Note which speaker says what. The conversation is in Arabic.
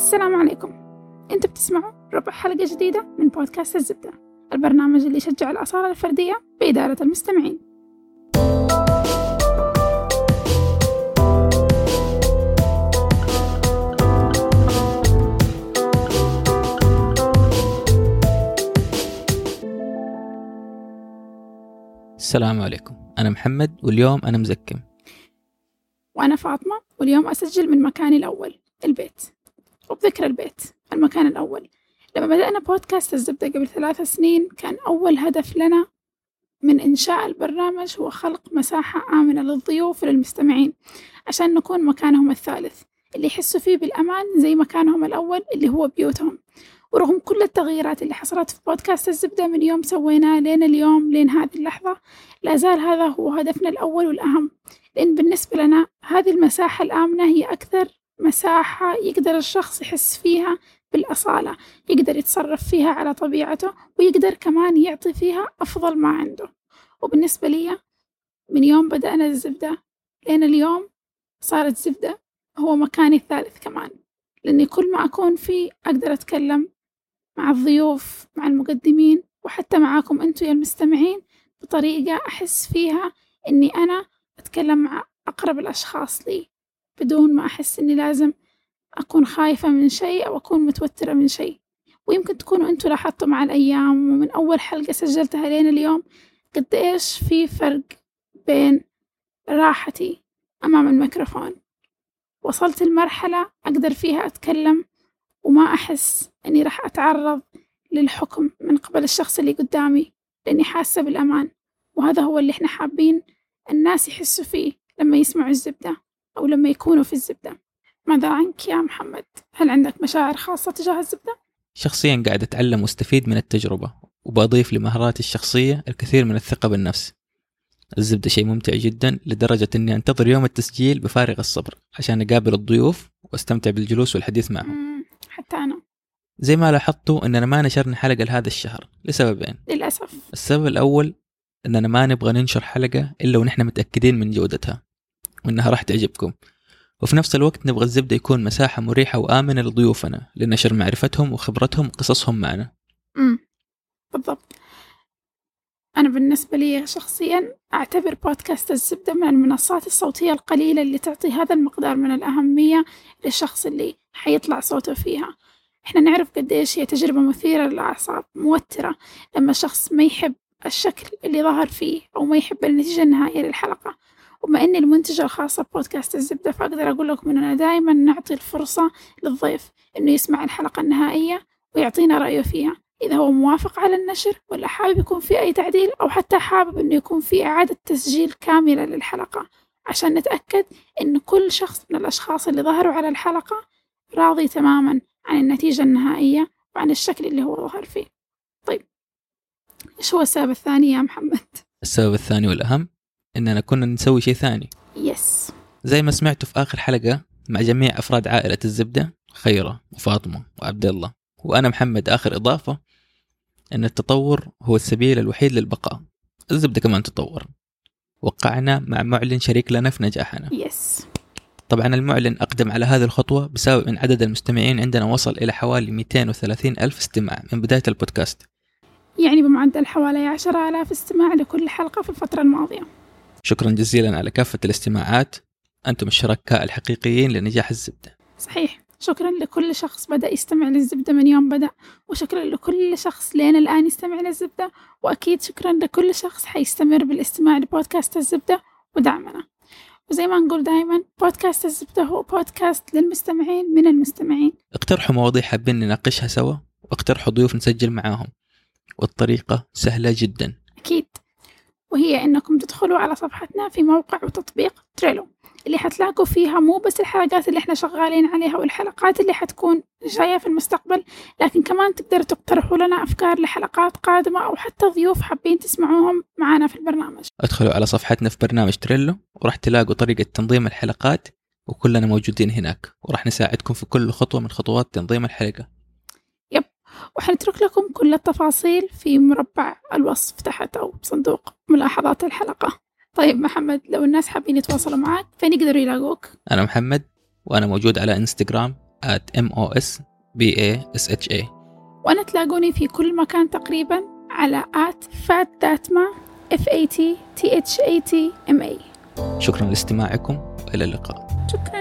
Speaker 1: السلام عليكم. أنتوا بتسمعوا ربع حلقة جديدة من بودكاست الزبدة البرنامج اللي يشجع الأصالة الفردية بإدارة المستمعين.
Speaker 2: السلام عليكم. أنا محمد واليوم أنا مزكم.
Speaker 1: وأنا فاطمة واليوم أسجل من مكاني الأول البيت. وبذكر البيت المكان الأول. لما بدأنا بودكاست الزبدة قبل ثلاث سنين كان أول هدف لنا من إنشاء البرنامج هو خلق مساحة آمنة للضيوف وللمستمعين عشان نكون مكانهم الثالث. اللي يحسوا فيه بالأمان زي مكانهم الأول اللي هو بيوتهم. ورغم كل التغييرات اللي حصلت في بودكاست الزبدة من يوم سويناه لين اليوم لين هذه اللحظة لا زال هذا هو هدفنا الأول والأهم. لأن بالنسبة لنا هذه المساحة الآمنة هي أكثر مساحة يقدر الشخص يحس فيها بالأصالة يقدر يتصرف فيها على طبيعته ويقدر كمان يعطي فيها أفضل ما عنده. وبالنسبة لي من يوم بدأنا الزبدة لين اليوم صارت زبدة هو مكاني الثالث كمان. لأني كل ما أكون فيه أقدر أتكلم مع الضيوف مع المقدمين وحتى معاكم أنتوا يا المستمعين بطريقة أحس فيها إني أنا أتكلم مع أقرب الأشخاص لي. بدون ما أحس إني لازم أكون خايفة من شيء أو أكون متوترة من شيء. ويمكن تكونوا أنتوا لاحظتوا مع الأيام ومن أول حلقة سجلتها لين اليوم قد إيش في فرق بين راحتي أمام الميكروفون. وصلت المرحلة أقدر فيها أتكلم وما أحس إني راح أتعرض للحكم من قبل الشخص اللي قدامي لأني حاسة بالأمان. وهذا هو اللي إحنا حابين الناس يحسوا فيه لما يسمعوا الزبدة. أو لما يكونوا في الزبدة. ماذا عنك يا محمد؟ هل عندك مشاعر خاصة تجاه الزبدة؟
Speaker 2: شخصيا قاعد أتعلم وأستفيد من التجربة وبضيف لمهاراتي الشخصية الكثير من الثقة بالنفس. الزبدة شيء ممتع جدا لدرجة أني أنتظر يوم التسجيل بفارغ الصبر عشان أقابل الضيوف وأستمتع بالجلوس والحديث معهم.
Speaker 1: حتى أنا.
Speaker 2: زي ما لاحظتوا أننا ما نشرنا حلقة لهذا الشهر. لسببين.
Speaker 1: للأسف.
Speaker 2: السبب الأول أننا ما نبغى ننشر حلقة إلا ونحن متأكدين من جودتها. وأنها راح تعجبكم. وفي نفس الوقت نبغى الزبدة يكون مساحة مريحة وآمنة لضيوفنا لنشر معرفتهم وخبرتهم وقصصهم معنا.
Speaker 1: مم. بالضبط. أنا بالنسبة لي شخصيا أعتبر بودكاست الزبدة من المنصات الصوتية القليلة اللي تعطي هذا المقدار من الأهمية للشخص اللي حيطلع صوته فيها. إحنا نعرف قديش هي تجربة مثيرة للأعصاب موترة لما شخص ما يحب الشكل اللي ظهر فيه أو ما يحب النتيجة النهائية للحلقة. وبما إني المنتجة الخاصة ببودكاست الزبدة فأقدر أقول لكم إننا دائما نعطي الفرصة للضيف إنه يسمع الحلقة النهائية ويعطينا رأيه فيها إذا هو موافق على النشر ولا حابب يكون في أي تعديل أو حتى حابب إنه يكون في إعادة تسجيل كاملة للحلقة عشان نتأكد إن كل شخص من الأشخاص اللي ظهروا على الحلقة راضي تماما عن النتيجة النهائية وعن الشكل اللي هو ظهر فيه طيب إيش هو السبب الثاني يا محمد؟
Speaker 2: السبب الثاني والأهم أننا كنا نسوي شيء ثاني.
Speaker 1: يس
Speaker 2: زي ما سمعتوا في آخر حلقة مع جميع أفراد عائلة الزبدة خيرة وفاطمة وعبد الله. وأنا محمد آخر إضافة أن التطور هو السبيل الوحيد للبقاء. الزبدة كمان تطور. وقعنا مع معلن شريك لنا في نجاحنا.
Speaker 1: يس
Speaker 2: طبعا المعلن أقدم على هذه الخطوة بسبب أن عدد المستمعين عندنا وصل إلى حوالي 230 ألف استماع من بداية البودكاست.
Speaker 1: يعني بمعدل حوالي عشرة آلاف استماع لكل حلقة في الفترة الماضية.
Speaker 2: شكرا جزيلا على كافة الاستماعات. أنتم الشركاء الحقيقيين لنجاح الزبدة.
Speaker 1: صحيح. شكرا لكل شخص بدأ يستمع للزبدة من يوم بدأ وشكرا لكل شخص لين الآن يستمع للزبدة وأكيد شكرا لكل شخص حيستمر بالاستماع لبودكاست الزبدة ودعمنا. وزي ما نقول دائما بودكاست الزبدة هو بودكاست للمستمعين من المستمعين.
Speaker 2: اقترحوا مواضيع حابين نناقشها سوا واقترحوا ضيوف نسجل معاهم. والطريقة سهلة جدا.
Speaker 1: أكيد. وهي إنكم تدخلوا على صفحتنا في موقع وتطبيق تريلو اللي حتلاقوا فيها مو بس الحلقات اللي إحنا شغالين عليها والحلقات اللي حتكون جاية في المستقبل لكن كمان تقدروا تقترحوا لنا أفكار لحلقات قادمة أو حتى ضيوف حابين تسمعوهم معنا في البرنامج.
Speaker 2: ادخلوا على صفحتنا في برنامج تريلو وراح تلاقوا طريقة تنظيم الحلقات وكلنا موجودين هناك وراح نساعدكم في كل خطوة من خطوات تنظيم الحلقة.
Speaker 1: وحنترك لكم كل التفاصيل في مربع الوصف تحت أو بصندوق ملاحظات الحلقة. طيب محمد لو الناس حابين يتواصلوا معك فين يقدروا يلاقوك؟
Speaker 2: أنا محمد وأنا موجود على إنستغرام at mosbasha
Speaker 1: وأنا تلاقوني في كل مكان تقريبا على at fatdatma f a t t h a t m a.
Speaker 2: شكرا لاستماعكم وإلى اللقاء.
Speaker 1: شكرا.